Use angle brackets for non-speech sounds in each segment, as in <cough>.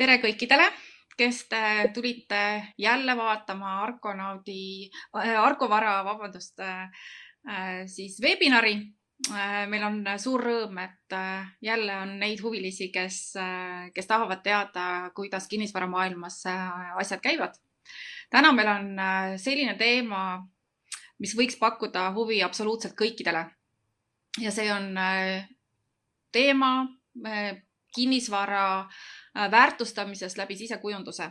tere kõikidele, kes te tulite jälle vaatama Argonaudi, äh, Argovara, vabandust, äh, siis webinari. Äh, meil on suur rõõm, et jälle on neid huvilisi, kes, kes tahavad teada, kuidas kinnisvaramaailmas asjad käivad. täna meil on selline teema, mis võiks pakkuda huvi absoluutselt kõikidele. ja see on teema kinnisvara äh, Äh, väärtustamisest läbi sisekujunduse.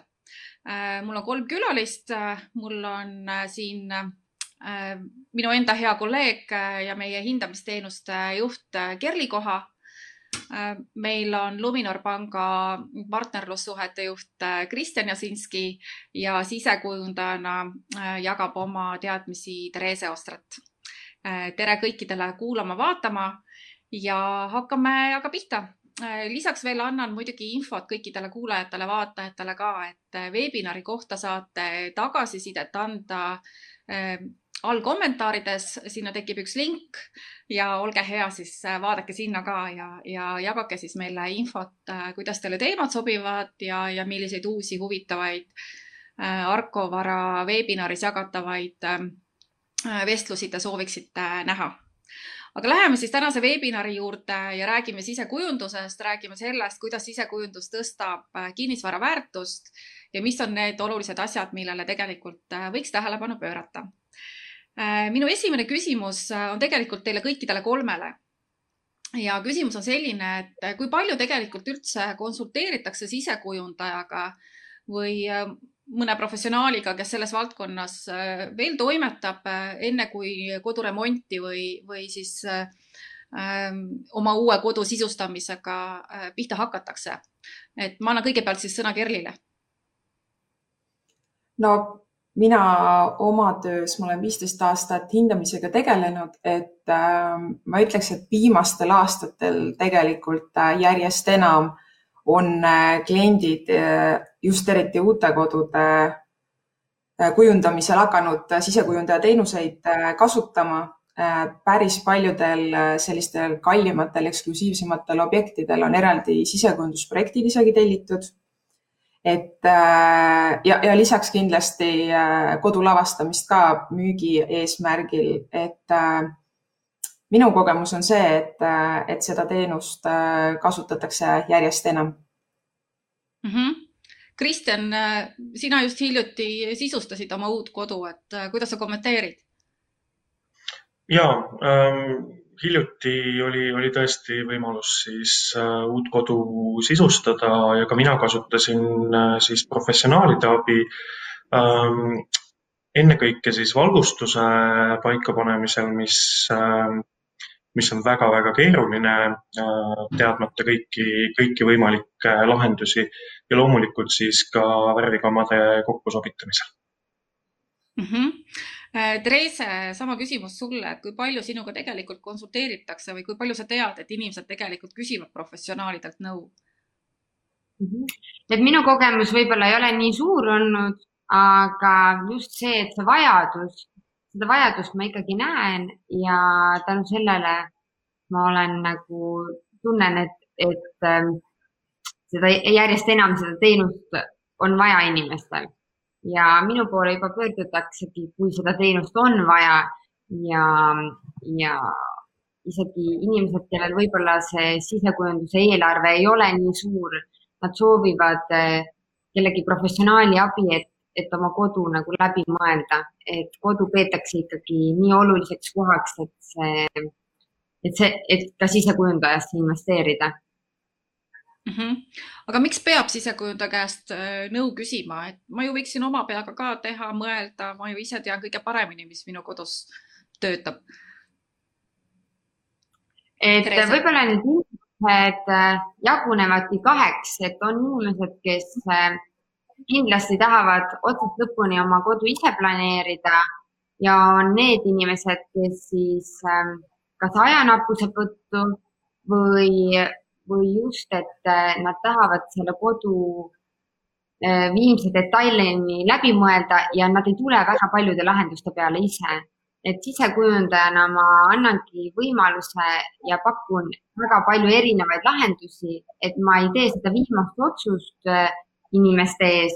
Äh, mul on kolm külalist, äh, mul on siin minu enda hea kolleeg ja meie hindamisteenuste juht Kerli Koha. meil on Luminor panga partnerlussuhete juht Kristjan Jasinski ja sisekujundajana jagab oma teadmisi Therese Ostrat. tere kõikidele kuulama-vaatama ja hakkame aga pihta Äh, lisaks veel annan muidugi infot kõikidele kuulajatele, vaatajatele ka, et äh, veebinari kohta saate tagasisidet anda äh, all kommentaarides, sinna tekib üks link ja olge hea, siis vaadake sinna ka ja, ja jagage siis meile infot, kuidas teile teemad sobivad ja, ja milliseid uusi huvitavaid Arko Vara veebinaris jagatavaid vestlusi te sooviksite näha aga läheme siis tänase webinari juurde ja räägime sisekujundusest, räägime sellest, kuidas sisekujundus tõstab äh, kinnisvara väärtust ja mis on need olulised asjad, millele tegelikult äh, võiks tähelepanu pöörata. Äh, minu esimene küsimus on tegelikult teile kõikidele kolmele ja küsimus on selline, et kui palju tegelikult üldse konsulteeritakse sisekujundajaga või mõne professionaaliga, kes selles valdkonnas äh, veel toimetab, äh, enne kui koduremonti või, või siis äh, ähm, oma uue kodu sisustamisega pihta hakatakse. et ma annan kõigepealt siis sõna Kerlile. no mina oma töös, ma olen viisteist aastat hindamisega tegelenud, et äh, ma ütleks, et viimastel aastatel tegelikult järjest enam äh, on äh, kliendid äh, just eriti uute kodude äh, kujundamisel hakanud sisekujundaja teenuseid kasutama. päris paljudel sellistel kallimatel, eksklusiivsematel objektidel on eraldi sisekujundusprojektid isegi tellitud. et ja, ja lisaks kindlasti kodu lavastamist ka müügi eesmärgil, et minu kogemus on see, et, et seda teenust äh, kasutatakse järjest enam mm. -hmm. Kristjan, äh, sina just hiljuti sisustasid oma uut kodu, et äh, kuidas sa kommenteerid? ja ähm, hiljuti oli, oli tõesti võimalus siis äh, uut kodu sisustada ja ka mina kasutasin äh, siis professionaalide abi ähm, ennekõike siis valgustuse paikapanemisel, mis äh, mis on väga-väga keeruline, äh, teadmata kõiki, kõiki võimalikke lahendusi ja loomulikult siis ka värvikammade kokkusobitamisel mm. -hmm. Therese, sama küsimus sulle, et kui palju sinuga tegelikult konsulteeritakse või kui palju sa tead, et inimesed tegelikult küsivad professionaalidelt nõu mm? -hmm. et minu kogemus võib-olla ei ole nii suur olnud, aga just see, et see vajadus seda vajadust ma ikkagi näen ja tänu sellele ma olen nagu, tunnen, et, et ähm, seda järjest enam seda teenust on vaja inimestel. Ja minu poole juba pöördutaksegi, kui seda teenust on vaja ja, ja isegi inimesed, kellel võib-olla see sisekujunduse eelarve ei ole nii suur, nad soovivad äh, kellegi professionaali abi, et et oma kodu nagu läbi mõelda, et kodu peetakse ikkagi nii oluliseks kohaks, et see, et see, et ka sisekujundajasse investeerida mm. -hmm. aga miks peab sisekujundaja käest äh, nõu küsima, et ma ju võiksin oma peaga ka teha, mõelda, ma ju ise tean kõige paremini, mis minu kodus töötab. et võib-olla need inimesed äh, jagunevadki kaheks, et on inimesed, kes äh, kindlasti tahavad otsast lõpuni oma kodu ise planeerida ja on need inimesed, kes siis ähm, kas ajanappuse tõttu või, või just, et äh, nad tahavad selle kodu äh, viimse detailini läbi mõelda ja nad ei tule väga paljude lahenduste peale ise. et sisekujundajana ma annangi võimaluse ja pakun väga palju erinevaid lahendusi, et ma ei tee seda viimast otsust äh, inimeste ees,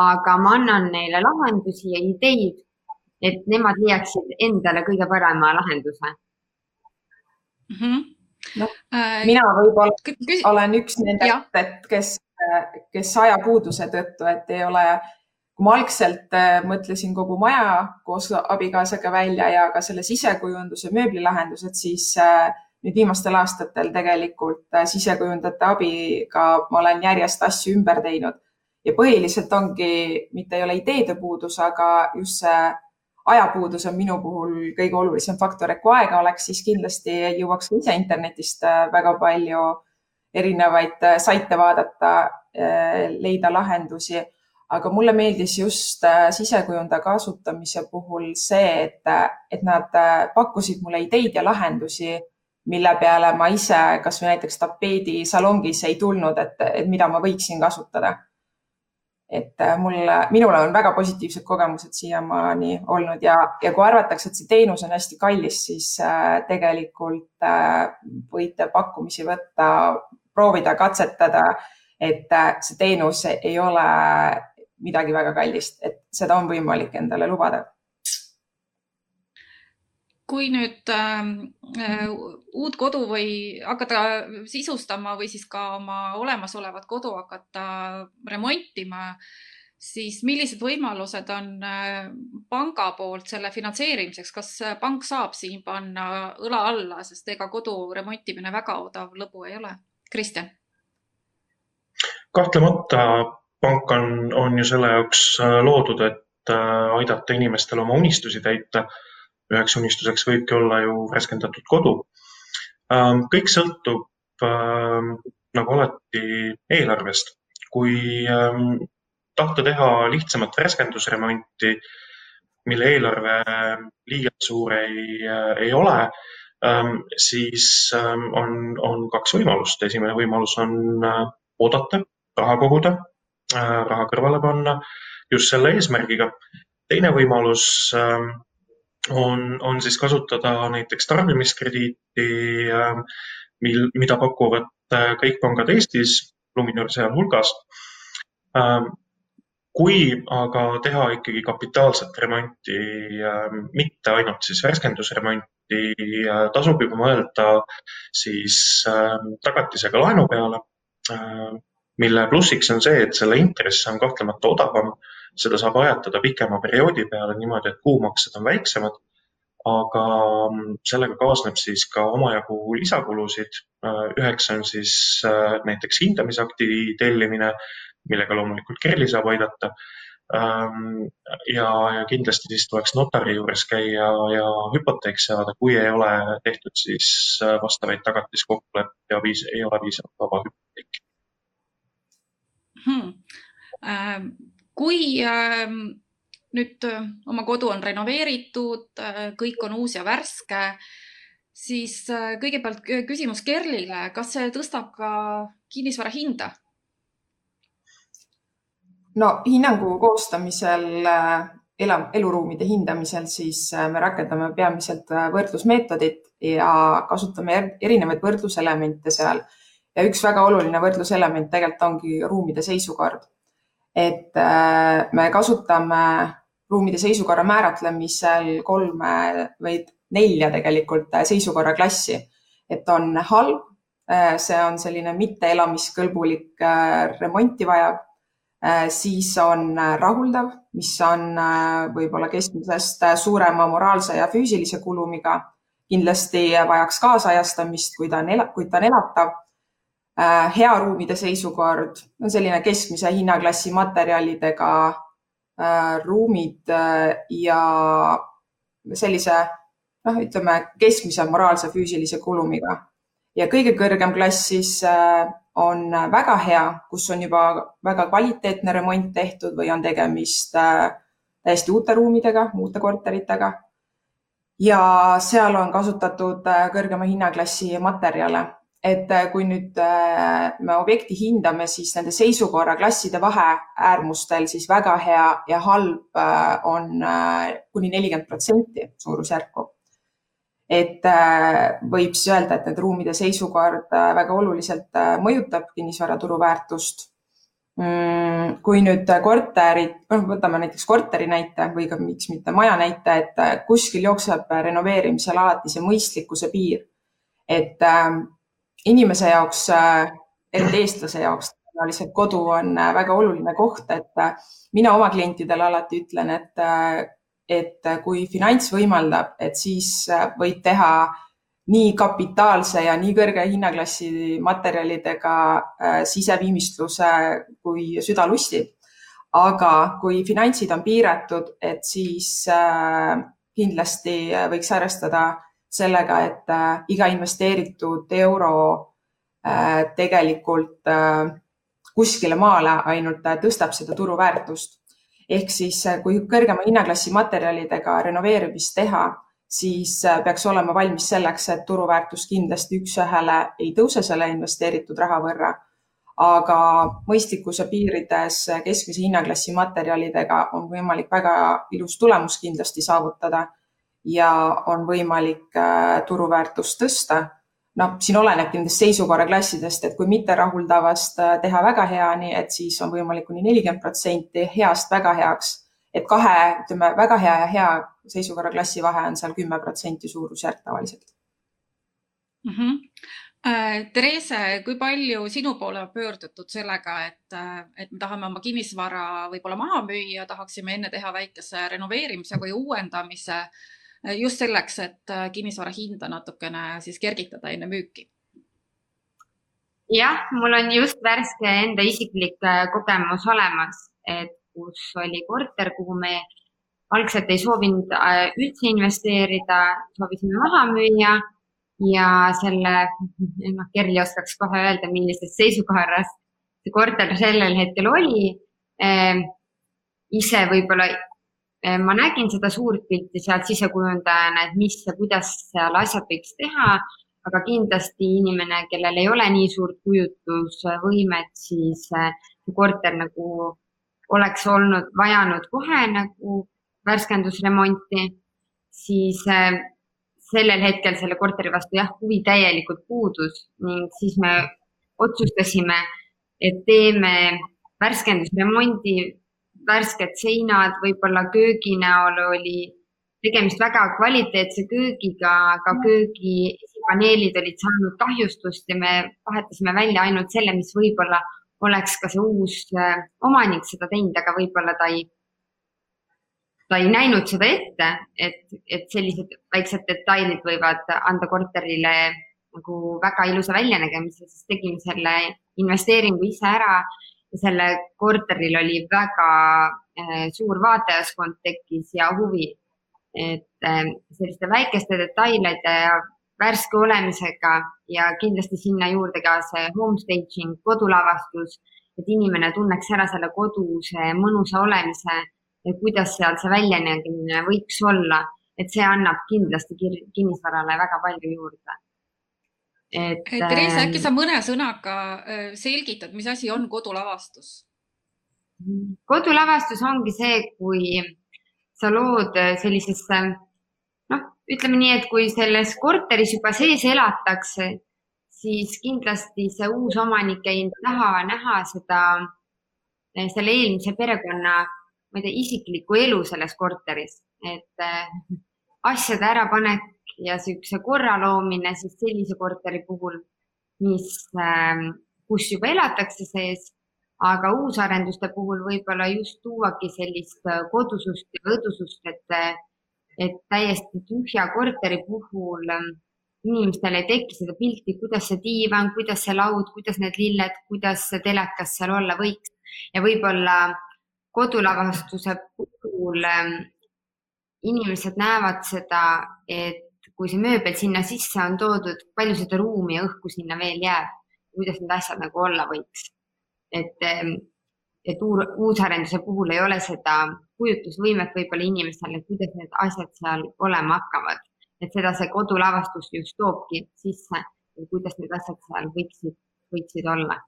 aga ma annan neile lahendusi ja ideid, et nemad leiaksid endale kõige parema lahenduse mm. -hmm. No, äh, mina võib-olla olen üks nendest, et kes, kes ajapuuduse tõttu, et ei ole kui ma algselt äh, mõtlesin kogu maja koos abikaasaga välja ja ka selle sisekujunduse mööblilahendused, siis äh, nüüd viimastel aastatel tegelikult äh, sisekujundajate abiga ma olen järjest asju ümber teinud. Ja põhiliselt ongi, mitte ei ole ideede puudus, aga just see ajapuudus on minu puhul kõige olulisem faktor, et kui aega oleks, siis kindlasti jõuaks ise internetist väga palju erinevaid saite vaadata, leida lahendusi. Aga mulle meeldis just äh, sisekujundaja kasutamise puhul see, et, et nad äh, pakkusid mulle ideid ja lahendusi, mille peale ma ise kasvõi näiteks tapeedisalongis ei tulnud, et, et mida ma võiksin kasutada. et äh, mul, minul on väga positiivsed kogemused siiamaani olnud ja, ja kui arvatakse, et see teenus on hästi kallis, siis tegelikult võite pakkumisi võtta, proovida, katsetada, et see teenus ei ole midagi väga kallist, et seda on võimalik endale lubada. kui nüüd ähm, äh, uut kodu või hakata sisustama või siis ka oma olemasolevat kodu hakata remontima, siis millised võimalused on äh, panga poolt selle finantseerimiseks, kas pank saab siin panna õla alla, sest ega kodu remontimine väga odav lõbu ei ole? Kristjan? kahtlemata pank on, on ju selle jaoks äh, loodud, et äh, aidata inimestel oma unistusi täita. üheks unistuseks võibki olla ju värskendatud kodu. Ähm, kõik sõltub ähm, nagu alati eelarvest. kui ähm, tahta teha lihtsamat värskendusremonti, mille eelarve liialt suur ei, äh, ei ole, siis on, on kaks võimalust. esimene võimalus on oodata, raha koguda Äh, raha kõrvale panna just selle eesmärgiga. teine võimalus on, on siis kasutada näiteks tarbimiskrediiti, ähm, mil, mida pakuvad äh, kõik pangad Eestis, Luminor sealhulgas. Ähm, kui aga teha ikkagi kapitaalset remonti, mitte ainult siis värskendusremonti, äh, tasub juba mõelda siis tagatisega laenu peale mille plussiks on see, et selle intress on kahtlemata odavam, seda saab ajatada pikema perioodi peale niimoodi, et kuumaksed on väiksemad, aga mm, sellega kaasneb siis ka omajagu lisakulusid. üheks on siis äh, näiteks hindamisakti tellimine, millega loomulikult Kerli saab aidata. Ähm, ja, ja kindlasti siis tuleks notari juures käia ja hüpoteek saada, kui ei ole tehtud siis äh, vastavaid tagatiskokkuleppeid ja viis, ei ole piisavalt vaba hüpoteeki hmm.. Kui ähm, nüüd äh, oma kodu on renoveeritud, äh, kõik on uus ja värske, siis äh, kõigepealt küsimus Kerlile, kas see tõstab ka kinnisvara hinda? no hinnangu koostamisel ela, eluruumide hindamisel, siis me rakendame peamiselt võrdlusmeetodit ja kasutame erinevaid võrdluselemente seal ja üks väga oluline võrdluselement tegelikult ongi ruumide seisukord. Et äh, me kasutame ruumide seisukorra määratlemisel kolme või nelja tegelikult äh, seisukorraklassi, et on halb, äh, see on selline mitteelamiskõlbulik, remonti vajav, siis on rahuldav, mis on võib-olla keskmisest suurema moraalse ja füüsilise kulumiga. kindlasti vajaks kaasajastamist, kui ta on, kui ta on elatav hea ruumide seisukord on selline keskmise hinnaklassi materjalidega äh, ruumid äh, ja sellise noh, ütleme keskmise moraalse füüsilise kulumiga ja kõige kõrgem klass siis on väga hea, kus on juba väga kvaliteetne remont tehtud või on tegemist täiesti uute ruumidega, uute korteritega. ja seal on kasutatud kõrgema hinnaklassi materjale et äh, kui nüüd äh, me objekti hindame, siis nende seisukorraklasside vaheäärmustel siis väga hea ja halb äh, on kuni nelikümmend protsenti suurusjärku. et võib siis öelda, et need ruumide seisukord väga oluliselt mõjutab kinnisvara turuväärtust mm, kui nüüd korterid, noh, võtame näiteks korteri näite või ka miks mitte maja näite, et kuskil jookseb renoveerimisel alati see mõistlikkuse piir. et inimese jaoks, äh, eriti eestlase jaoks tõenäoliselt kodu on äh, väga oluline koht, et äh, mina oma klientidele alati ütlen, et, et kui finants võimaldab, et siis võid teha nii kapitaalse ja nii kõrge hinnaklassi materjalidega siseviimistluse, kui süda lustib. aga kui finantsid on piiratud, et siis kindlasti võiks arvestada sellega, et äh, iga investeeritud euro äh, tegelikult äh, kuskile maale ainult tõstab seda turuväärtust. ehk siis, kui kõrgema hinnaklassi materjalidega renoveerimist teha, siis peaks olema valmis selleks, et turuväärtus kindlasti üks-ühele ei tõuse selle investeeritud raha võrra. aga mõistlikkuse piirides keskmise hinnaklassi materjalidega on võimalik väga ilus tulemus kindlasti saavutada ja on võimalik äh, turuväärtust tõsta. noh, siin olenebki nendest seisukorraklassidest, et kui mitterahuldavast äh, teha väga hea, nii et siis on võimalik kuni nelikümmend protsenti, heast väga heaks, et kahe, ütleme väga hea ja hea seisukorraklassi vahe on seal kümme protsenti suurusjärk tavaliselt mm. -hmm. Therese, kui palju sinu poole on pöördutud sellega, et, et me tahame oma kinnisvara võib-olla maha müüa, tahaksime enne teha väikese renoveerimise või uuendamise just selleks, et äh, kinnisvara hinda natukene siis kergitada enne müüki? jah, mul on just värske enda isiklik äh, kogemus olemas, et kus oli korter, kuhu me algselt ei soovinud äh, üldse investeerida, soovisime maha müüa ja selle, <laughs> noh, Kerli oskaks kohe öelda, millises seisukorras see korter sellel hetkel oli. ise võib-olla ma nägin seda suurt pilti sealt sisekujundajana, et mis ja kuidas seal asjad võiks teha, aga kindlasti inimene, kellel ei ole nii suurt kujutlusvõimet, siis eh, korter nagu oleks olnud, vajanud kohe nagu värskendusremonti, siis eh, sellel hetkel selle korteri vastu jah, huvi täielikult puudus ning siis me otsustasime, et teeme värskendusremondi värsked seinad, võib-olla köögi näol oli tegemist väga kvaliteetse köögiga, aga köögi esipaneelid olid saanud kahjustust ja me vahetasime välja ainult selle, mis võib-olla oleks ka see uus äh, omanik seda teinud, aga võib-olla ta ei, ta ei näinud seda ette, et, et sellised väiksed detailid võivad anda korterile nagu väga ilusa väljanägemise, siis tegime selle investeeringu ise ära selle korteril oli väga äh, suur vaatajaskond tekkis ja huvi. et äh, selliste väikeste detailide ja värske olemisega ja kindlasti sinna juurde ka see home staging, kodulavastus, et inimene tunneks ära selle koduse mõnusa olemise, kuidas seal see väljanägemine võiks olla, et see annab kindlasti kinnisvarale väga palju juurde et. Therese, äkki sa mõne sõnaga äh, selgitad, mis asi on kodulavastus? kodulavastus ongi see, kui sa lood äh, sellisesse, noh, ütleme nii, et kui selles korteris juba sees elatakse, siis kindlasti see uus omanik ei taha näha seda, äh, selle eelmise perekonna, ma ei tea, isiklikku elu selles korteris, et asjade ärapanek ja niisuguse korra loomine siis sellise korteri puhul, mis, ähm, kus juba elatakse sees, aga uusarenduste puhul võib-olla just tuuagi sellist äh, kodusust ja õdusust, et, et täiesti tühja korteri puhul ähm, inimestel ei teki seda pilti, kuidas see diivan, kuidas see laud, kuidas need lilled, kuidas see telekas seal olla võiks. Ja võib-olla kodulavastuse puhul ähm, inimesed näevad seda, et kui see mööbel sinna sisse on toodud, palju seda ruumi ja õhku sinna veel jääb, kuidas need asjad nagu olla võiks. et, ehm, et uusarenduse puhul ei ole seda kujutlusvõimet võib-olla inimestel, et kuidas need asjad seal olema hakkavad, et seda see kodulavastus just toobki sisse, kuidas need asjad seal võiksid, võiksid olla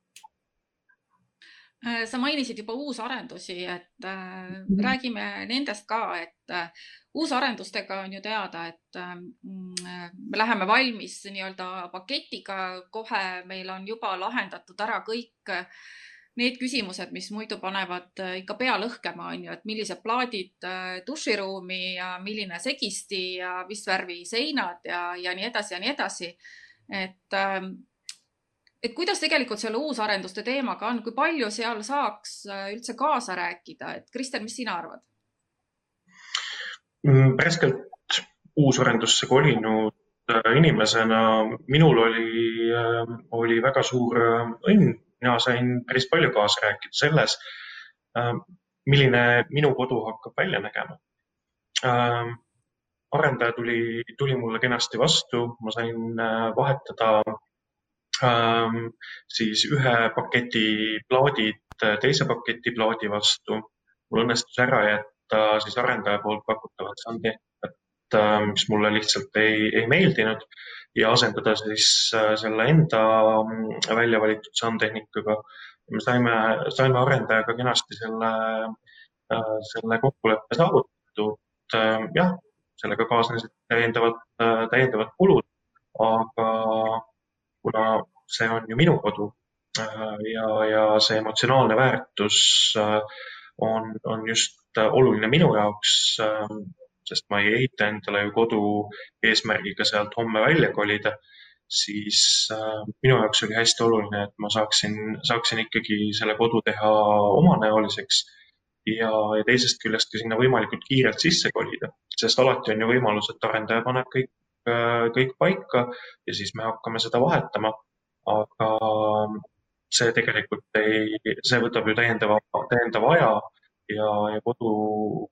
sa mainisid juba uusarendusi, et äh, mm. räägime nendest ka, et äh, uusarendustega on ju teada, et äh, me läheme valmis nii-öelda paketiga, kohe meil on juba lahendatud ära kõik äh, need küsimused, mis muidu panevad äh, ikka pea lõhkema, on ju, et millised plaadid duširuumi ja milline segisti ja mis värvi seinad ja, ja nii edasi ja nii edasi. et et kuidas tegelikult selle uusarenduste teemaga on, kui palju seal saaks äh, üldse kaasa rääkida, et Kristjan, mis sina arvad? Mm, värskelt uusarendusse kolinud äh, inimesena minul oli, äh, oli väga suur õnn, mina sain päris palju kaasa rääkida selles, milline minu kodu hakkab välja nägema. arendaja tuli, tuli mulle kenasti vastu, ma sain vahetada Ähm, siis ühe paketi plaadid teise paketi plaadi vastu. mul õnnestus ära jätta siis arendaja poolt pakutavat soundtehnikat, äh, mis mulle lihtsalt ei, ei meeldinud ja asendada siis äh, selle enda mm, välja valitud soundtehnikuga. me saime, saime arendajaga kenasti selle, äh, selle kokkuleppe saavutatud. jah, sellega kaasnesid täiendavad, täiendavad kulud, aga kuna see on ju minu kodu äh, ja, ja see emotsionaalne väärtus äh, on, on just oluline minu jaoks, äh, sest ma ei ehita endale ju kodu eesmärgiga sealt homme välja kolida, siis minu jaoks oli hästi oluline, et ma saaksin, saaksin ikkagi selle kodu teha omanäoliseks ja, ja teisest küljest ka sinna võimalikult kiirelt sisse kolida, sest alati on ju võimalus, et arendaja paneb kõik Äh, kõik paika ja siis me hakkame seda vahetama. aga see tegelikult ei, see võtab ju täiendava, täiendava aja ja, ja kodu,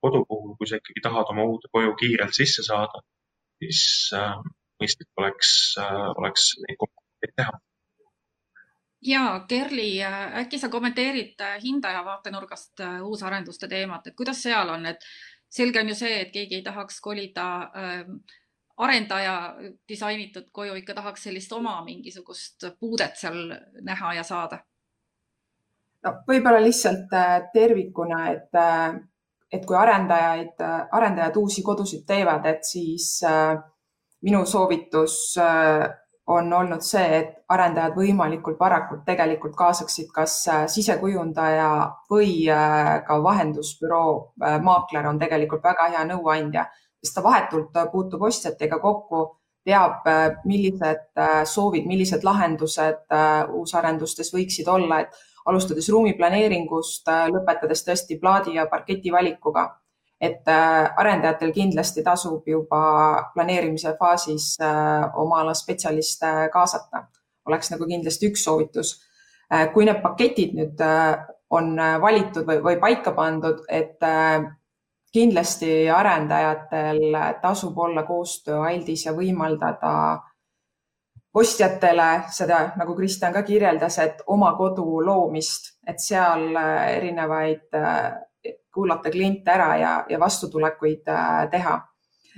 kodu puhul, kui sa ikkagi tahad oma uude koju kiirelt sisse saada, siis äh, mõistlik oleks äh,, oleks neid kokkuleppeid teha ja Kerli, äh, äkki sa kommenteerid äh, hindaja vaatenurgast uusarenduste teemat, et kuidas seal on, et selge on ju see, et keegi ei tahaks kolida äh, arendaja disainitud koju ikka tahaks sellist oma mingisugust puudet seal näha ja saada? no võib-olla lihtsalt äh, tervikuna, et, äh, et kui arendajaid, äh, arendajad uusi kodusid teevad, et siis minu soovitus on olnud see, et arendajad võimalikult varakult tegelikult kaasaksid kas sisekujundaja või ka vahendusbüroo maakler on tegelikult väga hea nõuandja sest ta vahetult äh, puutub ostjatega kokku, teab, äh, millised äh, soovid, millised lahendused uusarendustes võiksid olla, et alustades ruumiplaneeringust, lõpetades tõesti plaadi ja parketi valikuga. et arendajatel kindlasti tasub juba planeerimise faasis oma ala spetsialiste kaasata, oleks nagu kindlasti üks soovitus. kui need paketid nüüd on valitud või, või paika pandud, et kindlasti arendajatel tasub olla koostööaldis ja võimaldada ostjatele seda, nagu Kristjan ka kirjeldas, et oma kodu loomist, et seal erinevaid, kuulata kliente ära ja, ja vastutulekuid äh, teha.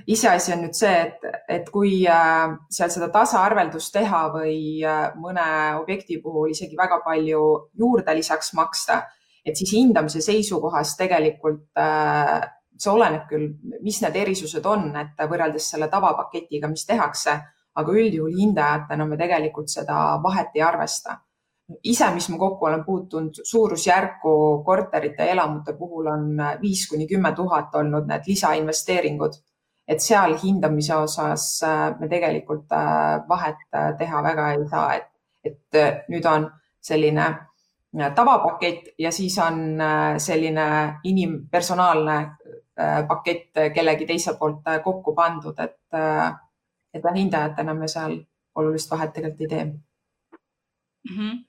iseasi on nüüd see, et, et kui äh, seal seda tasaarveldust teha või äh, mõne objekti puhul isegi väga palju juurde lisaks maksta, et siis hindamise seisukohast tegelikult see oleneb küll, mis need erisused on, et võrreldes selle tavapaketiga, mis tehakse, aga üldjuhul hindajatena me tegelikult seda vahet ei arvesta. ise, mis ma kokku olen puutunud, suurusjärku korterite ja elamute puhul on viis kuni kümme tuhat olnud need lisainvesteeringud. et seal hindamise osas äh, me tegelikult äh, vahet äh, teha väga ei saa, et, et nüüd on selline tavapakett ja siis on selline inim-, personaalne Äh, pakett kellegi teise poolt äh, kokku pandud, et, äh, et hindajatena me seal olulist vahet tegelikult ei tee mm. -hmm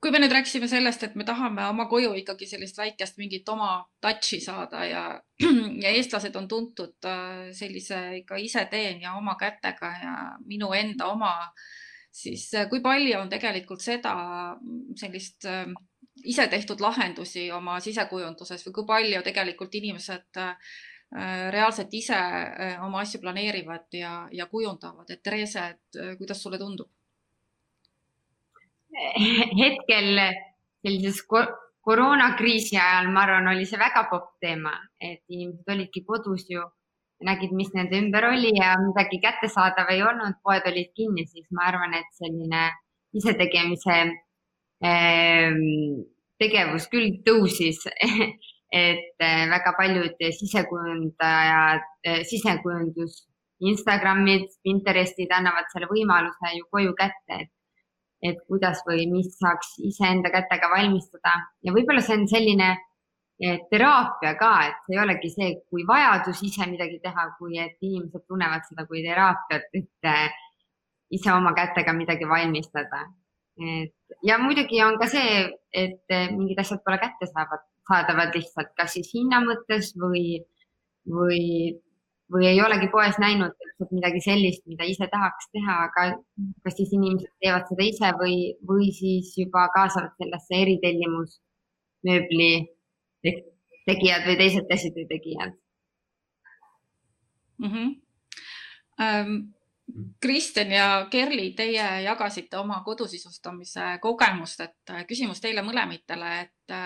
kui me nüüd rääkisime sellest, et me tahame oma koju ikkagi sellist väikest mingit oma touch'i saada ja, <clears throat> ja eestlased on tuntud sellise ikka ise teen ja oma kätega ja minu enda oma, siis kui palju on tegelikult seda sellist ise tehtud lahendusi oma sisekujunduses või kui palju tegelikult inimesed äh, reaalselt ise oma asju planeerivad ja, ja kujundavad, et Therese, et kuidas sulle tundub? hetkel sellises koroonakriisi ajal, ma arvan, oli see väga popp teema, et inimesed olidki kodus ju, nägid, mis nende ümber oli ja midagi kättesaadav ei olnud, poed olid kinni, siis ma arvan, et selline isetegemise äh, tegevus küll tõusis <laughs> et äh, väga paljud sisekujundajad, äh, sisekujundus Instagramid, Pinterestid annavad selle võimaluse ju koju kätte, et et kuidas või mis saaks iseenda kätega valmistada ja võib-olla see on selline teraapia ka, et see ei olegi see, kui vajadus ise midagi teha, kui et inimesed tunnevad seda kui teraapiat, et ise oma kätega midagi valmistada. Et ja muidugi on ka see, et äh, mingid asjad pole kättesaadavad, saadavad lihtsalt kas siis hinna mõttes või, või või ei olegi poes näinud midagi sellist, mida ise tahaks teha, aga kas siis inimesed teevad seda ise või, või siis juba kaasavad sellesse eritellimus mööbli tegijad või teised käsitöötegijad mm. -hmm. Um, Kristjan ja Kerli, teie jagasite oma kodusisustamise kogemust, et küsimus teile mõlemitele, et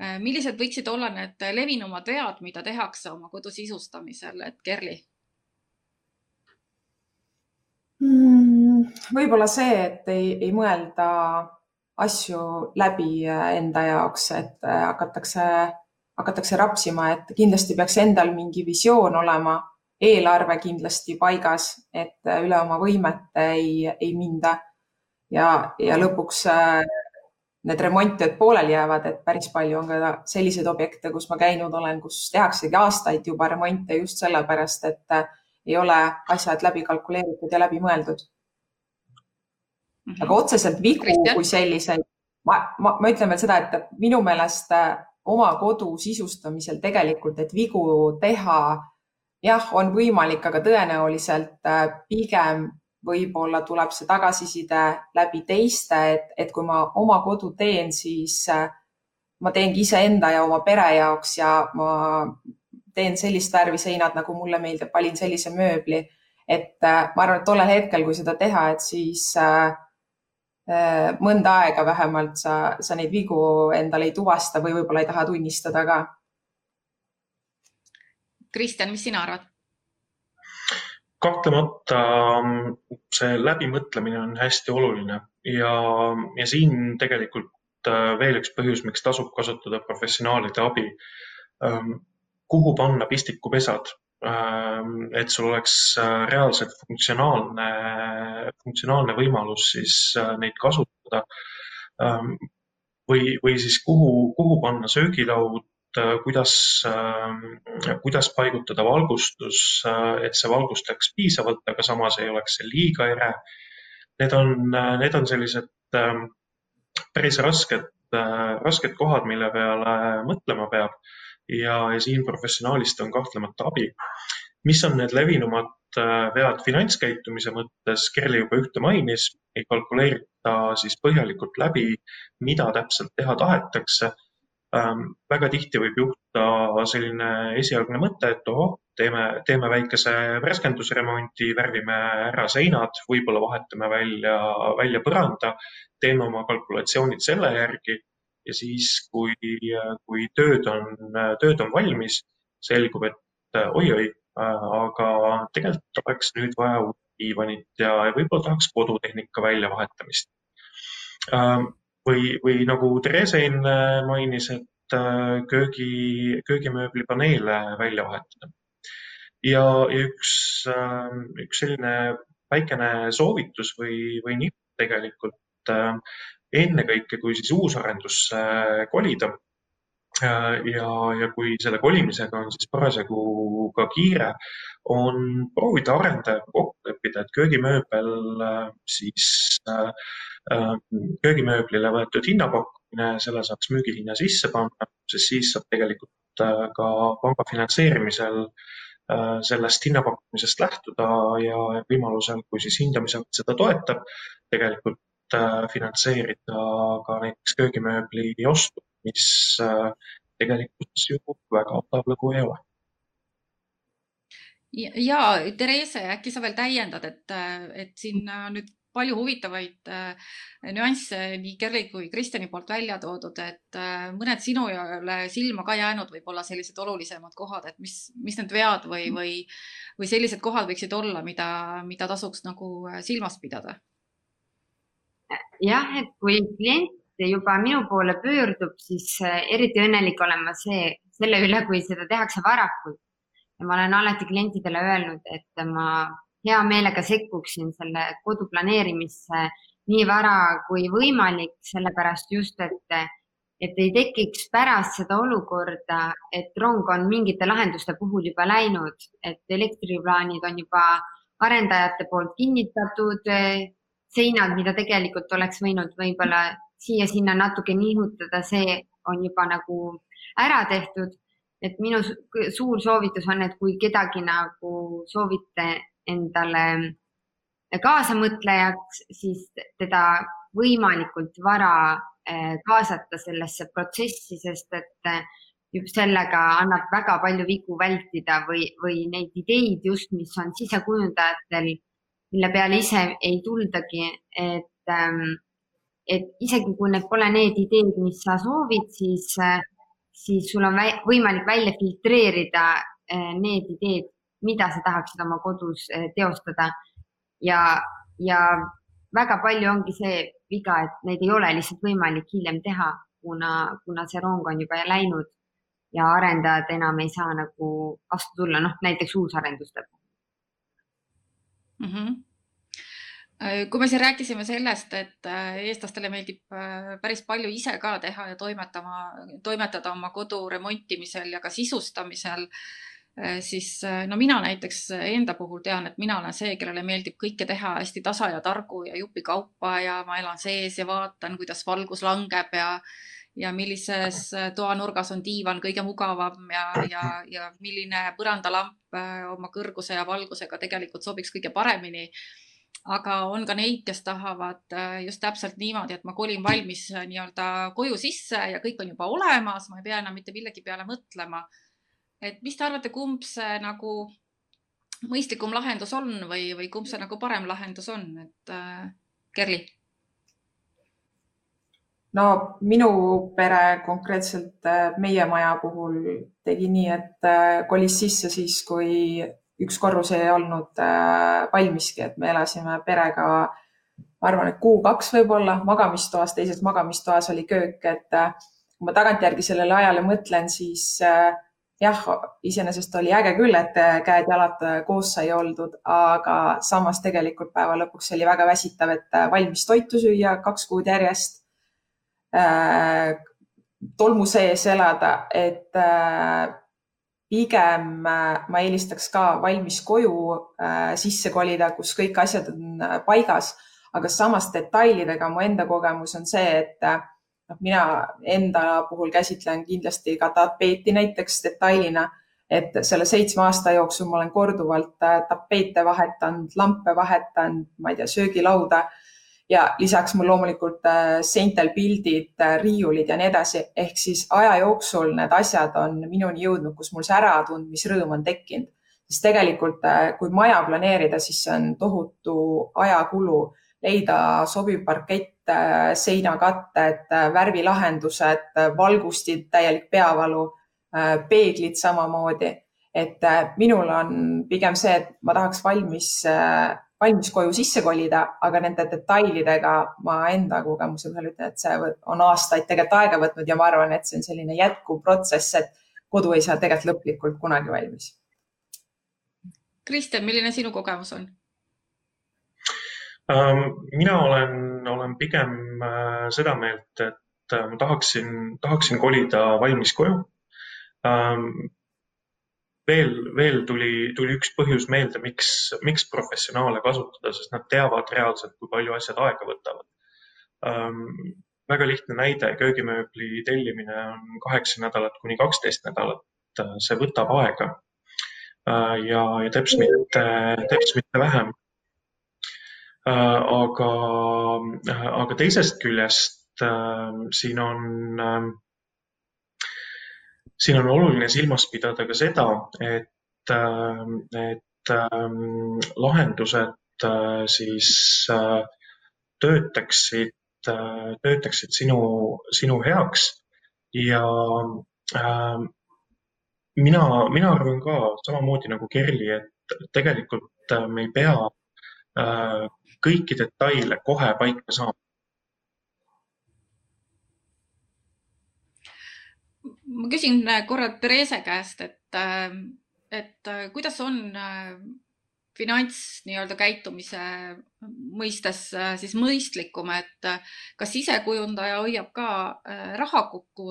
Äh, millised võiksid olla need levinumad vead, mida tehakse oma kodu sisustamisel, et Kerli? Hmm, võib-olla see, et ei, ei mõelda asju läbi äh, enda jaoks, et äh, hakatakse, hakatakse rapsima, et kindlasti peaks endal mingi visioon olema, eelarve kindlasti paigas, et üle oma võimete ei, ei minda ja, ja lõpuks need remonttööd pooleli jäävad, et päris palju on ka selliseid objekte, kus ma käinud olen, kus tehaksegi aastaid juba remonte just sellepärast, et äh, ei ole asjad läbi kalkuleeritud ja läbi mõeldud. -hmm. aga otseselt vigu Kristjan? kui selliseid, ma, ma, ma ütlen veel seda, et minu meelest äh, oma kodu sisustamisel tegelikult, et vigu teha, jah, on võimalik, aga tõenäoliselt äh, pigem võib-olla tuleb see tagasiside läbi teiste, et, et kui ma oma kodu teen, siis äh, ma teengi iseenda ja oma pere jaoks ja ma teen sellist värvi seinad, nagu mulle meeldib, valin sellise mööbli. et äh, ma arvan, et tollel hetkel, kui seda teha, et siis äh, mõnda aega vähemalt sa, sa neid vigu endale ei tuvasta või võib-olla ei taha tunnistada ka. Kristjan, mis sina arvad? kahtlemata mm, see läbimõtlemine on hästi oluline ja, ja siin tegelikult äh, veel üks põhjus, miks tasub kasutada professionaalide abi. Ähm, kuhu panna pistikupesad, ähm, et sul oleks äh, reaalselt funktsionaalne, funktsionaalne võimalus siis äh, neid kasutada. Ähm, või, või siis kuhu, kuhu panna söögilaud, kuidas, äh, kuidas paigutada valgustus, äh, et see valgustaks piisavalt, aga samas ei oleks see liiga ere. Need on, need on sellised päris rasked, rasked kohad, mille peale mõtlema peab ja, ja siin professionaalist on kahtlemata abi. mis on need levinumad vead finantskäitumise mõttes, Kerli juba ühte mainis, ei kalkuleerita siis põhjalikult läbi, mida täpselt teha tahetakse Ähm, väga tihti võib juhtuda selline esialgne mõte, et ohoh, teeme, teeme väikese värskendusremonti, värvime ära seinad, võib-olla vahetame välja, välja põranda, teeme oma kalkulatsioonid selle järgi ja siis, kui, kui tööd on, tööd on valmis, selgub, et oi-oi, aga tegelikult oleks nüüd vaja uut diivanit ja võib-olla tahaks kodutehnika väljavahetamist. Ähm, või, või nagu Therese enne mainis, et äh, köögi, köögimööbli paneele välja vahetada. ja, üks, äh, üks selline väikene soovitus või, või nipp tegelikult äh, ennekõike, kui siis uusarendusse kolida ja, ja kui selle kolimisega on siis parasjagu ka kiire, on proovida arendajaga kokku leppida, et köögimööbel siis äh, Äh, köögimööblile võetud hinnapakkumine, selle saaks müügihinna sisse panna, sest siis saab tegelikult äh, ka panga finantseerimisel äh, sellest hinnapakkumisest lähtuda ja võimalusel, kui siis hindamisakt seda toetab, tegelikult finantseerida ka näiteks köögimööbli ostu, mis tegelikult ju väga odav lõbu ei ole. Ja Therese, äkki sa veel täiendad, et, et siin nüüd palju huvitavaid äh, nüansse nii Kerli kui Kristjani poolt välja toodud, et äh, mõned sinule silma ka jäänud võib-olla sellised olulisemad kohad, et mis, mis need vead või, või, või sellised kohad võiksid olla, mida, mida tasuks nagu äh, silmas pidada? jah, et kui klient juba minu poole pöördub, siis eriti õnnelik olen ma see, selle üle, kui seda tehakse varakult. ja ma olen alati klientidele öelnud, et ma hea meelega sekkuksin selle kodu planeerimisse nii vara kui võimalik, sellepärast just, et, et ei tekiks pärast seda olukorda, et rong on mingite lahenduste puhul juba läinud, et elektriplaanid on juba arendajate poolt kinnitatud, seinad, mida tegelikult oleks võinud võib-olla siia-sinna natuke nihutada, see on juba nagu ära tehtud. et minu suur soovitus on, et kui kedagi nagu soovite endale kaasamõtlejaks, siis teda võimalikult vara eh, kaasata sellesse protsessi, sest et eh, just sellega annab väga palju vigu vältida või, või neid ideid just, mis on sisekujundajatel, mille peale ise ei tuldagi, et, et isegi kui need pole need ideed, mis sa soovid, siis, siis sul on võimalik välja filtreerida eh, need ideed, mida sa tahaksid oma kodus eh, teostada. ja, ja väga palju ongi see viga, et neid ei ole lihtsalt võimalik hiljem teha, kuna, kuna see rong on juba läinud ja arendajad enam ei saa nagu vastu tulla, noh näiteks uusarenduste puhul mm. -hmm kui me siin rääkisime sellest, et äh, eestlastele meeldib päris palju ise ka teha ja toimetama, toimetada oma kodu remontimisel ja ka sisustamisel siis äh, no mina näiteks enda puhul tean, et mina olen see, kellele meeldib kõike teha hästi tasa ja targu ja jupikaupa ja ma elan sees ja vaatan, kuidas valgus langeb ja ja millises äh, toanurgas on diivan kõige mugavam ja, ja, ja milline põrandalamp oma kõrguse ja valgusega tegelikult sobiks kõige paremini. aga on ka neid, kes tahavad just täpselt niimoodi, et ma kolin valmis nii-öelda koju sisse ja kõik on juba olemas, ma ei pea enam mitte millegi peale mõtlema et mis te arvate, kumb see nagu mõistlikum lahendus on või, või kumb see nagu parem lahendus on, et äh, Kerli? no minu pere konkreetselt äh, meie maja puhul tegi nii, et äh, kolis sisse siis, kui üks korrus ei olnud äh, valmiski, et me elasime perega, ma arvan, et kuu-kaks võib-olla magamistoas, teises magamistoas oli köök, et kui ma tagantjärgi sellele ajale mõtlen, siis äh, jah, iseenesest oli äge küll, et käed-jalad koos sai oldud, aga samas tegelikult päeva lõpuks oli väga väsitav, et valmis toitu süüa kaks kuud järjest äh,. tolmu sees elada, et äh, pigem äh, ma eelistaks ka valmis koju äh, sisse kolida, kus kõik asjad on äh, paigas, aga samas detailidega mu enda kogemus on see, et äh, noh, mina enda puhul käsitlen kindlasti ka tapeeti näiteks detailina, et selle seitsme aasta jooksul ma olen korduvalt äh, tapeete vahetanud, lampe vahetanud, ma ei tea, söögilauda ja lisaks mul loomulikult äh, seintel pildid, äh, riiulid ja nii edasi, ehk siis aja jooksul need asjad on minuni jõudnud, kus mul see äratundmisrõõm on tekkinud. sest tegelikult, kui maja planeerida, siis see on tohutu ajakulu leida sobiv parkett, äh, seinakatted, äh, värvilahendused, äh, valgustid, täielik peavalu, peeglid samamoodi. et minul on pigem see, et ma tahaks valmis, valmis koju sisse kolida, aga nende detailidega ma enda kogemuse põhjal ütlen, et see on aastaid tegelikult aega võtnud ja ma arvan, et see on selline jätkuv protsess, et kodu ei saa tegelikult lõplikult kunagi valmis. Kristjan, milline sinu kogemus on? Ähm, mina olen, olen pigem äh, seda meelt, et äh, ma tahaksin, tahaksin kolida valmis koju. Ähm, veel, veel tuli, tuli üks põhjus meelde, miks, miks professionaale kasutada, sest nad teavad reaalselt, kui palju asjad aega võtavad. Ähm, väga lihtne näide, köögimööbli tellimine on kaheksa nädalat kuni kaksteist nädalat. Äh, see võtab aega ja, ja teps mitte, teps mitte vähem Äh, aga, äh, aga teisest küljest äh, siin on, siin on oluline silmas pidada ka seda, et et lahendused siis töötaksid, töötaksid sinu, sinu heaks. Ja mina, mina arvan ka samamoodi nagu Kerli, et tegelikult me ei pea kõiki detaile kohe paika saama. ma küsin korra Therese käest, et, et kuidas on finants nii-öelda käitumise mõistes siis mõistlikum, et kas sisekujundaja hoiab ka raha kokku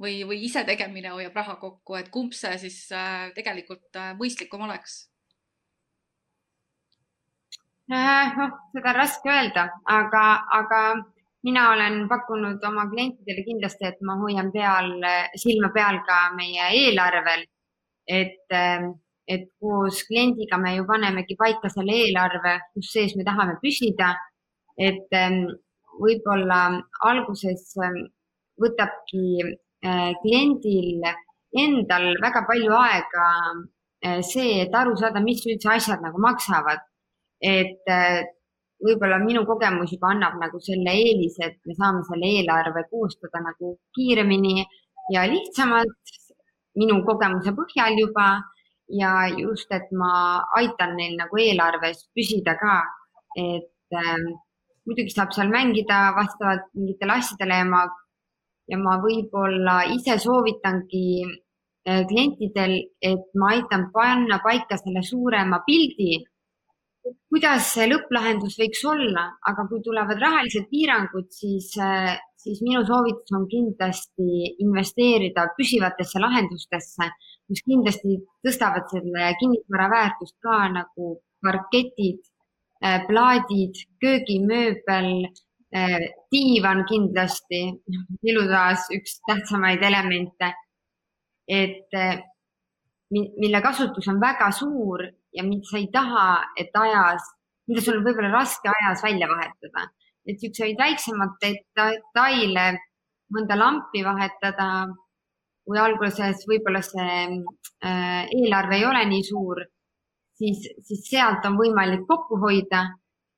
või, või ise tegemine hoiab raha kokku, et kumb see siis tegelikult mõistlikum oleks? Äh, noh, seda on raske öelda, aga, aga mina olen pakkunud oma klientidele kindlasti, et ma hoian peal, silma peal ka meie eelarvel. et, ähm, et koos kliendiga me ju panemegi paika selle eelarve, kus sees me tahame püsida. et ähm, võib-olla alguses ähm, võtabki äh, kliendil endal väga palju aega äh, see, et aru saada, mis üldse asjad nagu maksavad et äh, võib-olla minu kogemus juba annab nagu selle eelise, et me saame selle eelarve koostada nagu kiiremini ja lihtsamalt minu kogemuse põhjal juba. Ja just, et ma aitan neil nagu eelarves püsida ka, et äh, muidugi saab seal mängida vastavalt mingitele asjadele ja ma, ja ma võib-olla ise soovitangi äh, klientidel, et ma aitan panna paika selle suurema pildi kuidas see lõpplahendus võiks olla, aga kui tulevad rahalised piirangud, siis, äh, siis minu soovitus on kindlasti investeerida püsivatesse lahendustesse, mis kindlasti tõstavad selle kinnisvara väärtust ka nagu parketid, äh, plaadid, köögimööbel, äh, diivan kindlasti, elutoas üks tähtsamaid elemente. et mille kasutus on väga suur ja mida sa ei taha, et ajas, mida sul on võib-olla raske ajas välja vahetada. et niisuguseid väiksemaid detaile, mõnda lampi vahetada, kui alguses võib-olla see äh, eelarve ei ole nii suur, siis, siis sealt on võimalik kokku hoida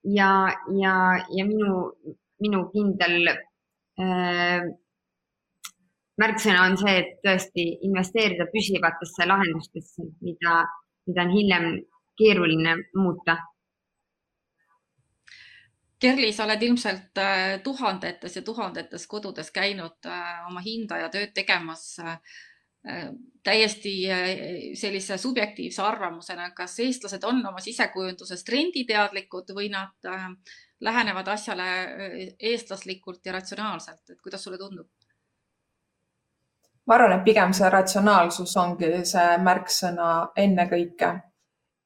ja, ja, ja minu, minu kindel äh, märksõna on see, et tõesti investeerida püsivatesse lahendustesse, mida, mida on hiljem keeruline muuta. Kerli, sa oled ilmselt äh, tuhandetes ja tuhandetes kodudes käinud äh, oma hinda ja tööd tegemas äh, täiesti sellise subjektiivse arvamusena, kas eestlased on oma sisekujunduses trenditeadlikud või nad lähenevad asjale eestlaslikult ja ratsionaalselt, et kuidas sulle tundub? Ma arvan, et pigem see ratsionaalsus ongi see märksõna ennekõike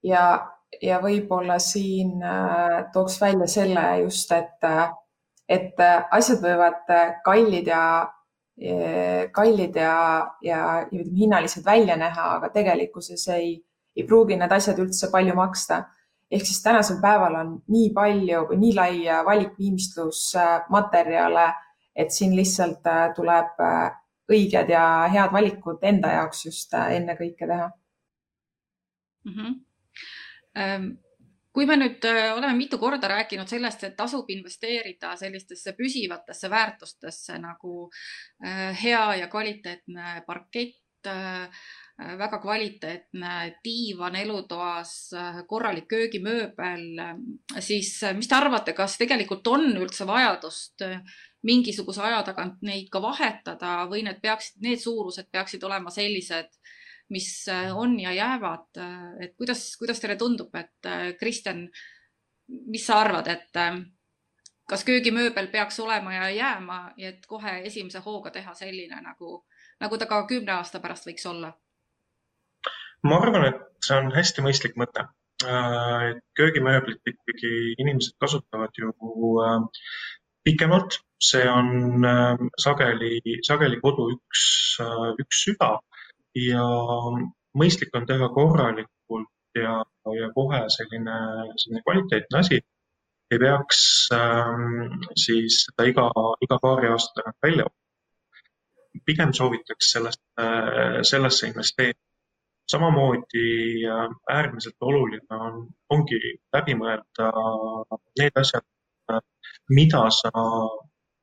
ja, ja võib-olla siin äh, tooks välja selle just, et, et asjad võivad kallid ja kallid ja, ja ütleme hinnalised välja näha, aga tegelikkuses ei, ei pruugi need asjad üldse palju maksta. ehk siis tänasel päeval on nii palju või nii lai valik viimistlusmaterjale, et siin lihtsalt äh, tuleb äh, õiged ja head valikud enda jaoks just äh, ennekõike teha mm. -hmm. kui me nüüd äh, oleme mitu korda rääkinud sellest, et tasub investeerida sellistesse püsivatesse väärtustesse nagu äh, hea ja kvaliteetne parkett, väga kvaliteetne diivan elutoas, korralik köögimööbel, siis mis te arvate, kas tegelikult on üldse vajadust mingisuguse aja tagant neid ka vahetada või need peaksid, need suurused peaksid olema sellised, mis äh, on ja jäävad. Äh, et kuidas, kuidas teile tundub, et äh, Kristjan, mis sa arvad, et kas köögimööbel peaks olema ja jääma, et kohe esimese hooga teha selline nagu, nagu ta ka kümne aasta pärast võiks olla? Ma arvan, et see on hästi mõistlik mõte. et köögimööblit ikkagi inimesed kasutavad ju pikemalt see on ähm, sageli, sageli kodu üks, äh, üks süda ja mõistlik on teha korralikult ja, ja kohe selline, selline kvaliteetne asi. ei peaks ähm, siis seda iga, iga paari aasta tagant välja. pigem soovitaks sellest, äh, sellesse investeerida. Samamoodi äärmiselt oluline on, ongi läbi mõelda need asjad, mida sa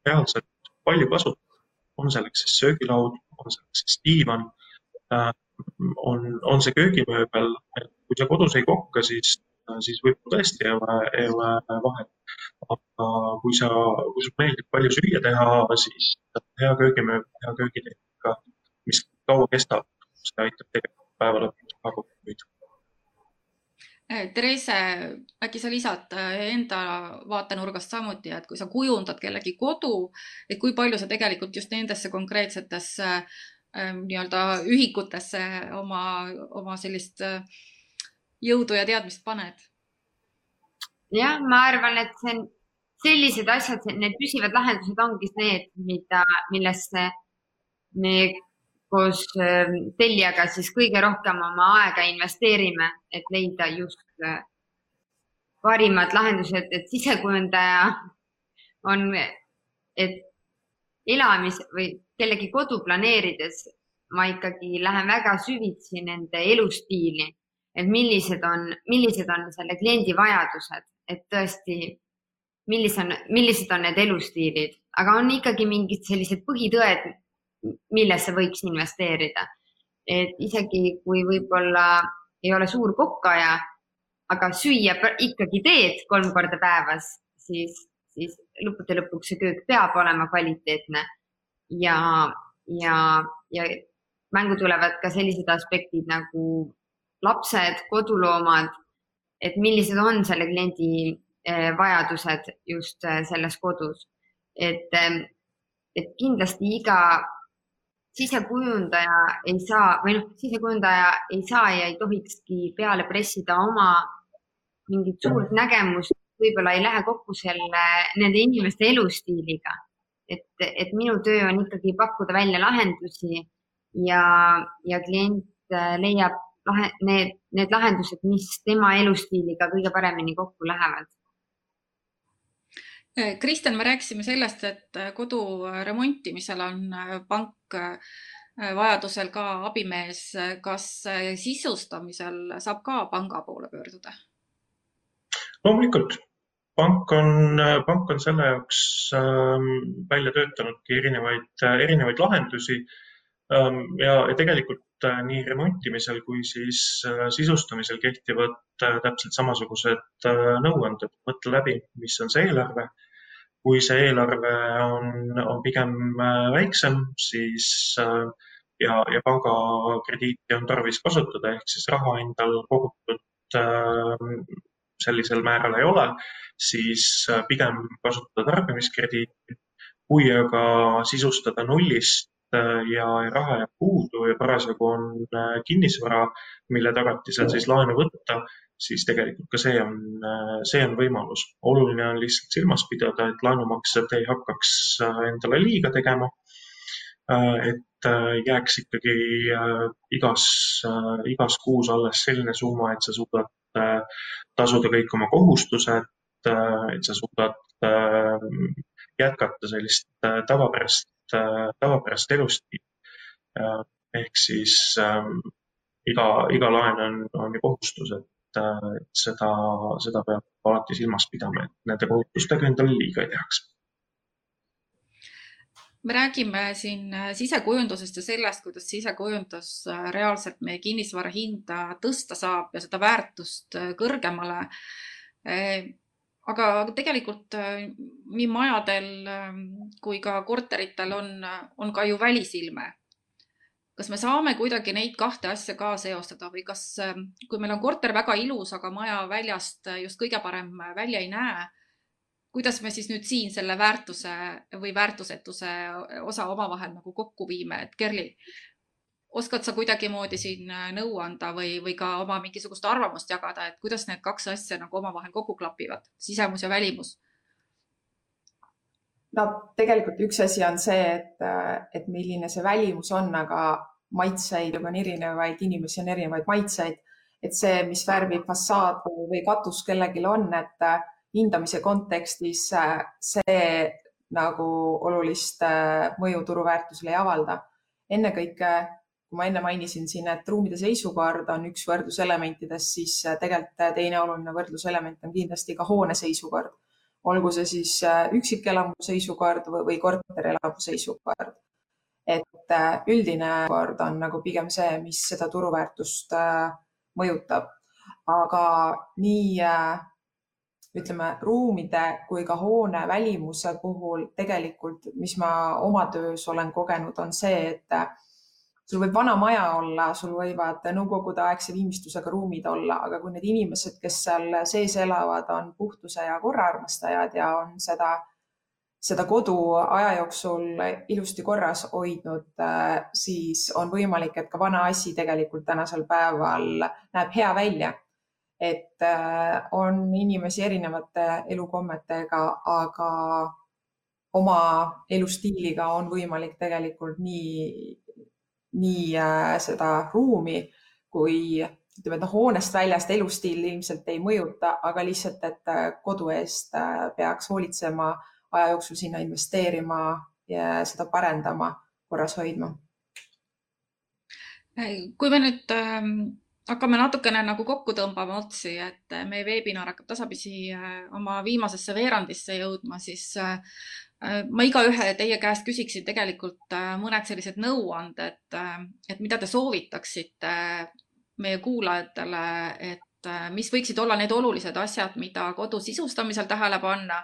reaalselt palju kasutad. on selleks siis söögilaud, on selleks siis diivan, on, on see köögimööbel. kui sa kodus ei kohka, siis, siis võib-olla tõesti ei ole, ei ole vahet. aga kui sa, kui sulle meeldib palju süüa teha, siis hea köögimööbel, hea köögitehnika, mis kaua kestab, see aitab tegelikult päeva lõpuks hoida Eh, Therese, äkki sa lisad eh, enda vaatenurgast samuti, et kui sa kujundad kellegi kodu, et kui palju sa tegelikult just nendesse konkreetsetesse äh, nii-öelda ühikutesse oma, oma sellist äh, jõudu ja teadmist paned? jah, ma arvan, et see on sellised asjad, need püsivad lahendused ongi need, mida, millesse me koos ähm, tellijaga siis kõige rohkem oma aega investeerime, et leida just äh, parimad lahendused, et sisekujundaja on, et elamis või kellegi kodu planeerides ma ikkagi lähen väga süvitsi nende elustiili, et millised on, millised on selle kliendi vajadused, et tõesti, millised on, millised on need elustiilid, aga on ikkagi mingid sellised põhitõed, millesse võiks investeerida. et isegi kui võib-olla ei ole suur kokkaja, aga süüa ikkagi teed kolm korda päevas, siis, siis lõppude lõpuks see köök peab olema kvaliteetne ja, ja, ja mängu tulevad ka sellised aspektid nagu lapsed, koduloomad, et millised on selle kliendi eh, vajadused just eh, selles kodus. et, eh, et kindlasti iga sisekujundaja ei saa või noh, sisekujundaja ei saa ja ei tohikski peale pressida oma mingit suurt nägemust, võib-olla ei lähe kokku selle, nende inimeste elustiiliga. et, et minu töö on ikkagi pakkuda välja lahendusi ja, ja klient äh, leiab lahe, need, need lahendused, mis tema elustiiliga kõige paremini kokku lähevad Kristjan, me rääkisime sellest, et eh, kodu remontimisel on pank vajadusel ka abimees. kas sisustamisel saab ka panga poole pöörduda? loomulikult, pank on, pank on selle jaoks ähm, välja töötanudki erinevaid, erinevaid lahendusi ja, ja tegelikult nii remontimisel kui siis sisustamisel kehtivad täpselt samasugused nõuanded. mõtle läbi, mis on see eelarve kui see eelarve on, on pigem äh, väiksem, siis äh, ja, ja pangakrediiti on tarvis kasutada, ehk siis raha endal kogutud äh, sellisel määral ei ole, siis pigem kasutada tarbimiskrediiti. kui aga sisustada nullist ja raha jääb puudu ja parasjagu on kinnisvara, mille tagatisel siis laenu võtta, siis tegelikult ka see on, see on võimalus. oluline on lihtsalt silmas pidada, et laenumaksed ei hakkaks äh, endale liiga tegema. Äh, et äh, jääks ikkagi igas, igas kuus alles selline summa, et sa suudad tasuda kõik oma kohustused, et sa suudad jätkata sellist tavapärast, tavapärast elustiili. ehk siis ähm, iga, iga laen on, on ju kohustus, et et seda, seda peab alati silmas pidama, et nende kohutustega endale liiga ei tehaks me räägime siin sisekujundusest ja sellest, kuidas sisekujundus reaalselt meie kinnisvara hinda tõsta saab ja seda väärtust kõrgemale. Aga tegelikult nii majadel kui ka korteritel on, on ka ju välisilme. Kas me saame kuidagi neid kahte asja ka seostada või kas, ähm, kui meil on korter väga ilus, aga maja väljast just kõige parem välja ei näe, kuidas me siis nüüd siin selle väärtuse või väärtusetuse osa omavahel nagu kokku viime, et Kerli, oskad sa kuidagimoodi siin äh, nõu anda või, või ka oma mingisugust arvamust jagada, et kuidas need kaks asja nagu omavahel kokku klapivad, sisemus ja välimus? no tegelikult üks asi on see, et, et milline see välimus on, aga maitseid on erinevaid, inimesi on erinevaid maitseid. et see, mis värvi fassaad või katus kellelgi on, et hindamise kontekstis see nagu olulist mõju turuväärtusele ei avalda. ennekõike, kui ma enne mainisin siin, et ruumide seisukaard on üks võrdluselementidest, siis tegelikult teine oluline võrdluselement on kindlasti ka hoone seisukaard. olgu see siis üksikelamu seisukaard või korterelamu seisukaard. et üldine kord on nagu pigem see, mis seda turuväärtust mõjutab. aga nii ütleme, ruumide kui ka hoone välimuse puhul tegelikult, mis ma oma töös olen kogenud, on see, et sul võib vana maja olla, sul võivad nõukogudeaegse viimistlusega ruumid olla, aga kui need inimesed, kes seal sees elavad, on puhtuse ja korra armastajad ja on seda, seda kodu aja jooksul ilusti korras hoidnud, siis on võimalik, et ka vana asi tegelikult tänasel päeval näeb hea välja. Et on inimesi erinevate elukommetega, aga oma elustiiliga on võimalik tegelikult nii, nii äh, seda ruumi kui ütleme, et noh, hoonest väljast elustiil ilmselt ei mõjuta, aga lihtsalt, et äh, kodu eest peaks hoolitsema, aja jooksul sinna investeerima ja seda parendama, korras hoidma. kui me nüüd ähm, hakkame natukene nagu kokku tõmbama otsi, et meie veebinar hakkab tasapisi äh, oma viimasesse veerandisse jõudma, siis äh, äh, ma igaühe teie käest küsiksin tegelikult mõned sellised nõuanded, et mida te soovitaksite meie kuulajatele, et mis võiksid olla need olulised asjad, mida kodu sisustamisel tähele panna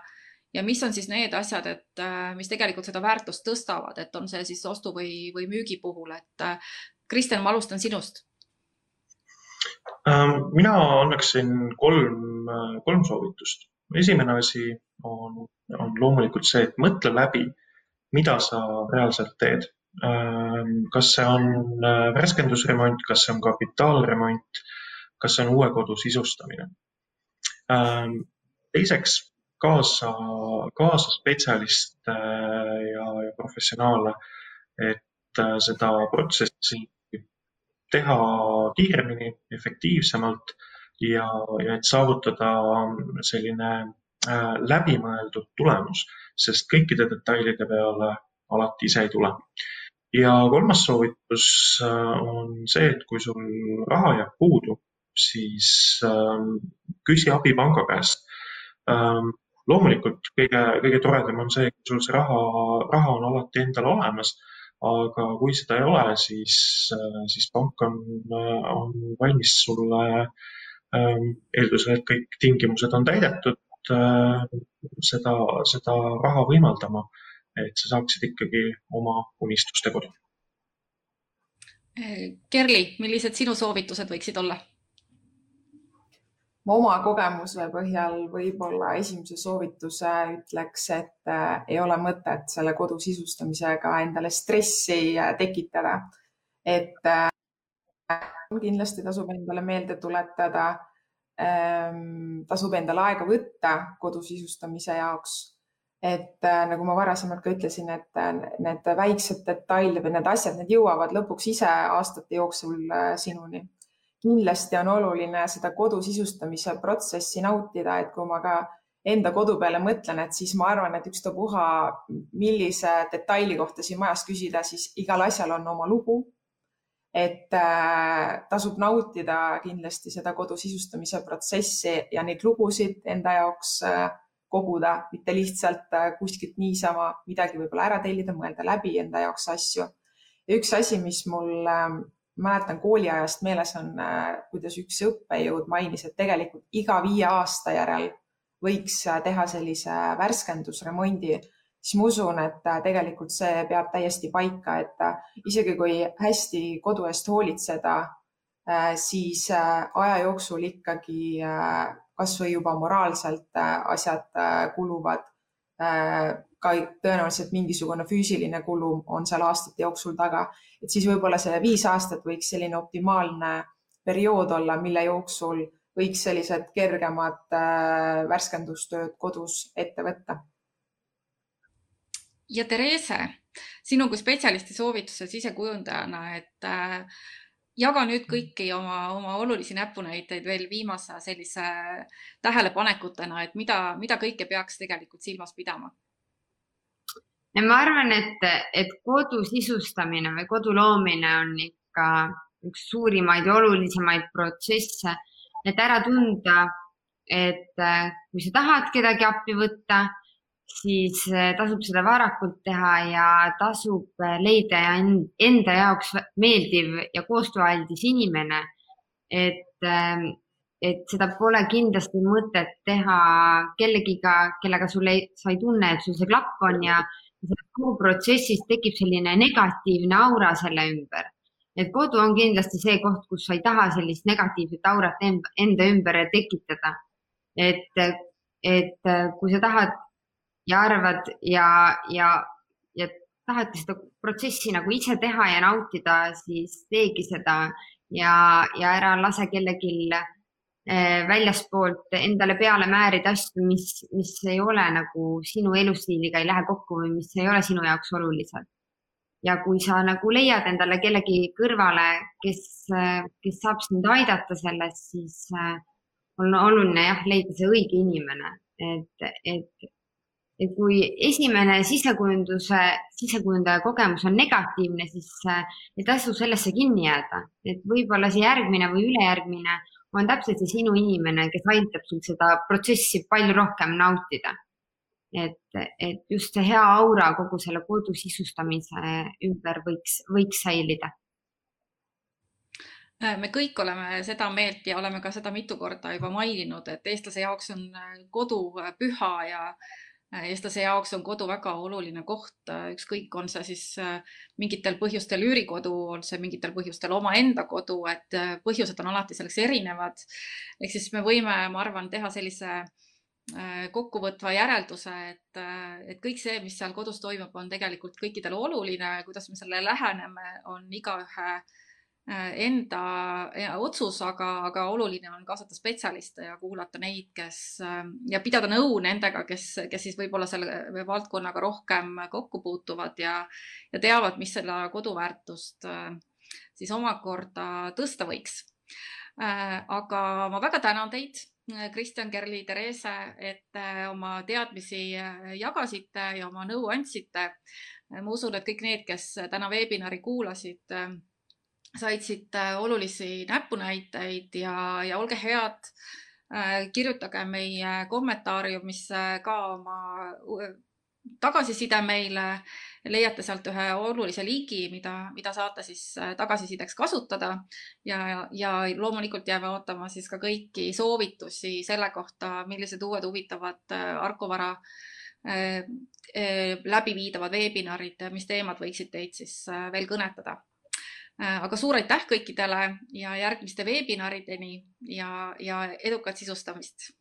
ja mis on siis need asjad, et mis tegelikult seda väärtust tõstavad, et on see siis ostu või, või müügi puhul, et Kristjan, ma alustan sinust Ähm, mina annaksin kolm, äh, kolm soovitust. Esimene asi on, on loomulikult see, et mõtle läbi, mida sa reaalselt teed. Ähm, kas see on äh, värskendusremont, kas see on kapitaalremont, kas see on uue kodu sisustamine. Ähm, teiseks, kaasa, kaasa spetsialiste ja, ja professionaale, et äh, seda protsessi teha kiiremini, efektiivsemalt ja, ja et saavutada selline äh, läbimõeldud tulemus, sest kõikide detailide peale alati ise ei tule. ja kolmas soovitus äh, on see, et kui sul raha jääb puudu, siis äh, küsi abi panga käest ähm, loomulikult kõige, kõige toredam on see, kui sul see raha, raha on alati endal olemas aga kui seda ei ole, siis, siis pank on, on valmis sulle ähm, eeldusel, et kõik tingimused on täidetud, äh, seda, seda raha võimaldama, et sa saaksid ikkagi oma unistuste kodu. Kerli, millised sinu soovitused võiksid olla? ma oma kogemuse põhjal võib-olla esimese soovituse ütleks, et äh, ei ole mõtet selle kodu sisustamisega endale stressi äh, tekitada. et äh, kindlasti tasub endale meelde tuletada ähm,, tasub endale aega võtta kodu sisustamise jaoks. et nagu ma varasemalt ka ütlesin, et need väiksed detailid või need asjad, need jõuavad lõpuks ise aastate jooksul sinuni kindlasti on oluline seda kodu sisustamise protsessi nautida, et kui ma ka enda kodu peale mõtlen, et siis ma arvan, et ükstapuha, millise detaili kohta siin majas küsida, siis igal asjal on oma lugu. Et äh, tasub nautida kindlasti seda kodu sisustamise protsessi ja neid lugusid enda jaoks äh, koguda, mitte lihtsalt äh, kuskilt niisama midagi võib-olla ära tellida, mõelda läbi enda jaoks asju. ja üks asi, mis mul äh, mäletan kooliajast meeles on, äh, kuidas üks õppejõud mainis, et tegelikult iga viie aasta järel võiks äh, teha sellise värskendusremondi, siis ma usun, et äh, tegelikult see peab täiesti paika, et isegi kui hästi kodu eest hoolitseda, siis aja jooksul ikkagi kasvõi juba moraalselt asjad kuluvad ka tõenäoliselt mingisugune füüsiline kulu on seal aastate jooksul taga, et siis võib-olla see viis aastat võiks selline optimaalne periood olla, mille jooksul võiks sellised kergemad äh, värskendustööd kodus ette võtta. Ja Therese, sinu kui spetsialisti soovitused sisekujundajana, et äh, jaga nüüd kõiki oma, oma olulisi näpunäiteid veel viimase sellise tähelepanekutena, et mida, mida kõike peaks tegelikult silmas pidama? Ja ma arvan, et, et kodu sisustamine või kodu loomine on ikka ka üks suurimaid ja olulisemaid protsesse, et ära tunda, et äh, kui sa tahad kedagi appi võtta, siis äh, tasub seda varakult teha ja tasub leida enda jaoks meeldiv ja koostööaldis inimene. et, ähm, et seda pole kindlasti mõtet teha kellegiga, kellega sul ei, sa ei tunne, et sul see klapp on ja kogu protsessis tekib selline negatiivne aura selle ümber. et kodu on kindlasti see koht, kus sa ei taha sellist negatiivset aurat enda ümber tekitada. et, et kui sa tahad ja arvad ja, ja, ja tahadki seda protsessi nagu ise teha ja nautida, siis teegi seda ja, ja ära lase kellelgi Eh, väljaspoolt endale peale määrida asju, mis, mis ei ole nagu sinu elustiiliga ei lähe kokku või mis ei ole sinu jaoks olulised. ja kui sa nagu leiad endale kellegi kõrvale, kes, kes saab sind aidata selles, siis eh, on oluline jah, leida see õige inimene, et, et, et kui esimene sisekujunduse, sisekujundaja kogemus on negatiivne, siis eh, ei tasu sellesse kinni jääda, et võib-olla see järgmine või ülejärgmine on täpselt see sinu inimene, kes aitab sul seda protsessi palju rohkem nautida. et, et just see hea aura kogu selle kodu sisustamise ümber võiks, võiks säilida me kõik oleme seda meelt ja oleme ka seda mitu korda juba maininud, et eestlase jaoks on kodu püha ja Äh, eestlase jaoks on kodu väga oluline koht, äh, ükskõik, on see siis äh, mingitel põhjustel üürikodu, on see mingitel põhjustel omaenda kodu, et põhjused on alati selleks erinevad. ehk siis me võime, ma arvan, teha sellise kokkuvõtva järelduse, et, et kõik see, mis seal kodus toimub, on tegelikult kõikidele oluline, kuidas me sellele läheneme, on igaühe Äh, enda otsus, aga, aga oluline on kaasata spetsialiste ja kuulata neid, kes äh, ja pidada nõu nendega, kes, kes siis võib-olla selle valdkonnaga rohkem kokku puutuvad ja, ja teavad, mis selle koduväärtust äh, siis omakorda tõsta võiks. aga ma väga tänan teid, Kristjan, Kerli, Therese, et oma teadmisi jagasite ja oma nõu andsite. ma usun, et kõik need, kes täna veebinari kuulasid, said siit äh, olulisi näpunäiteid ja, ja olge head, äh, kirjutage meie kommentaariumisse ka oma tagasiside meile, leiate sealt ühe olulise ligi, mida, mida saate siis äh, tagasisideks kasutada. Ja, ja loomulikult jääme ootama siis ka kõiki soovitusi selle kohta, millised uued huvitavad Arko Vara läbiviidavad veebinarid, mis teemad võiksid teid siis veel kõnetada. Äh, aga suur aitäh kõikidele ja järgmiste veebinarideni ja, ja edukat sisustamist